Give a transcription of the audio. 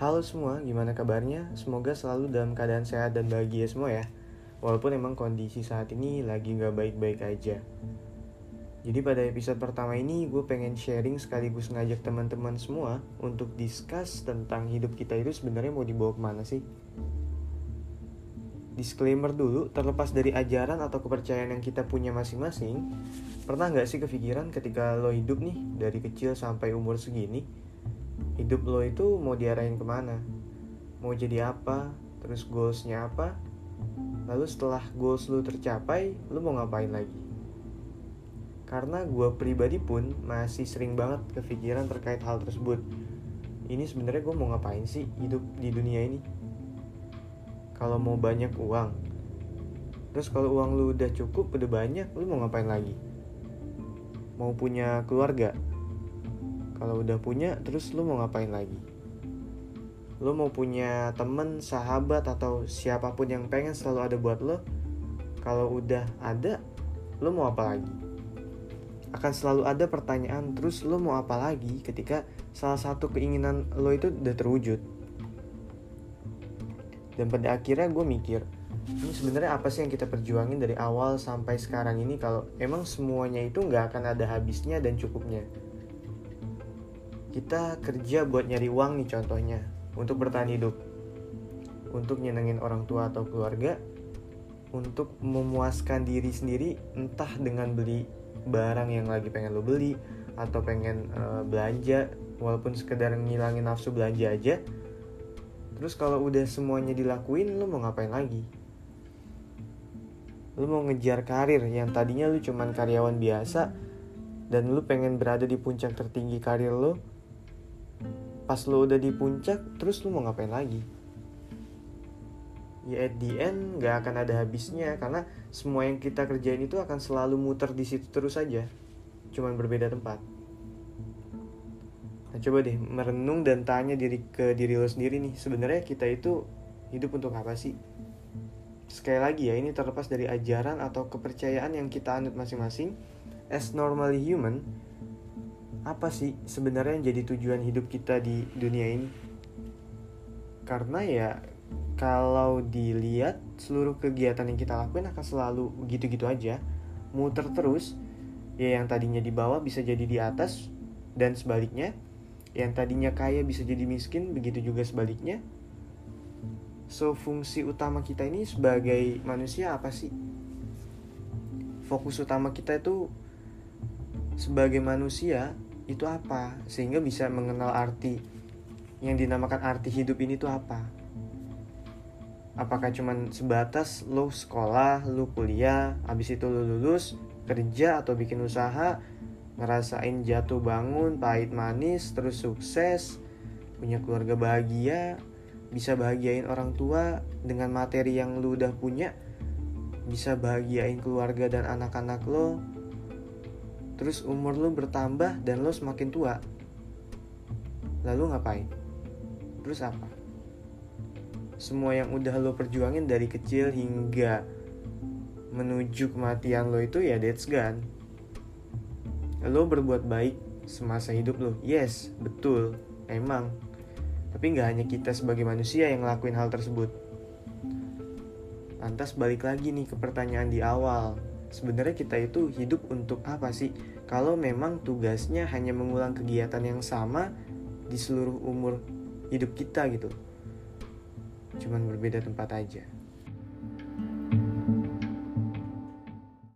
Halo semua, gimana kabarnya? Semoga selalu dalam keadaan sehat dan bahagia semua ya. Walaupun emang kondisi saat ini lagi gak baik-baik aja. Jadi pada episode pertama ini gue pengen sharing sekaligus ngajak teman-teman semua untuk discuss tentang hidup kita itu sebenarnya mau dibawa ke mana sih? Disclaimer dulu, terlepas dari ajaran atau kepercayaan yang kita punya masing-masing, pernah nggak sih kepikiran ketika lo hidup nih dari kecil sampai umur segini, hidup lo itu mau diarahin ke mana? Mau jadi apa? Terus goalsnya apa? Lalu setelah goals lo tercapai lo mau ngapain lagi? Karena gue pribadi pun masih sering banget kepikiran terkait hal tersebut. Ini sebenarnya gue mau ngapain sih hidup di dunia ini? Kalau mau banyak uang. Terus kalau uang lu udah cukup udah banyak lu mau ngapain lagi? Mau punya keluarga kalau udah punya terus lu mau ngapain lagi? Lu mau punya temen sahabat atau siapa pun yang pengen selalu ada buat lo? Kalau udah ada lu mau apa lagi? Akan selalu ada pertanyaan terus lu mau apa lagi ketika salah satu keinginan lo itu udah terwujud? Dan pada akhirnya gue mikir ini sebenarnya apa sih yang kita perjuangin dari awal sampai sekarang ini? Kalau emang semuanya itu nggak akan ada habisnya dan cukupnya kita kerja buat nyari uang nih contohnya untuk bertahan hidup. Untuk nyenengin orang tua atau keluarga untuk memuaskan diri sendiri entah dengan beli barang yang lagi pengen lo beli atau pengen uh, belanja walaupun sekedar ngilangin nafsu belanja aja. Terus kalau udah semuanya dilakuin lo mau ngapain lagi? Lo mau ngejar karir yang tadinya lo cuman karyawan biasa dan lo pengen berada di puncak tertinggi karir lo pas lo udah di puncak terus lo mau ngapain lagi? Ya at the end gak akan ada habisnya karena semua yang kita kerjain itu akan selalu muter di situ terus aja. Cuman berbeda tempat. Nah coba deh merenung dan tanya diri ke diri lo sendiri nih sebenarnya kita itu hidup untuk apa sih? Sekali lagi ya ini terlepas dari ajaran atau kepercayaan yang kita anut masing-masing. As normally human apa sih sebenarnya yang jadi tujuan hidup kita di dunia ini? Karena ya kalau dilihat seluruh kegiatan yang kita lakuin akan selalu gitu-gitu aja, muter terus. Ya yang tadinya di bawah bisa jadi di atas dan sebaliknya. Yang tadinya kaya bisa jadi miskin, begitu juga sebaliknya. So fungsi utama kita ini sebagai manusia apa sih? Fokus utama kita itu sebagai manusia itu apa? Sehingga bisa mengenal arti. Yang dinamakan arti hidup ini tuh apa? Apakah cuman sebatas lo sekolah lo kuliah habis itu lo lulus kerja atau bikin usaha ngerasain jatuh bangun pahit manis terus sukses punya keluarga bahagia bisa bahagiain orang tua dengan materi yang lo udah punya bisa bahagiain keluarga dan anak-anak lo terus umur lu bertambah dan lo semakin tua. Lalu ngapain? Terus apa? Semua yang udah lo perjuangin dari kecil hingga menuju kematian lo itu ya that's gone. Lo berbuat baik semasa hidup lo yes betul. Emang. Tapi nggak hanya kita sebagai manusia yang ngelakuin hal tersebut. Lantas balik lagi nih ke pertanyaan di awal sebenarnya kita itu hidup untuk apa sih? Kalau memang tugasnya hanya mengulang kegiatan yang sama di seluruh umur hidup kita gitu. Cuman berbeda tempat aja.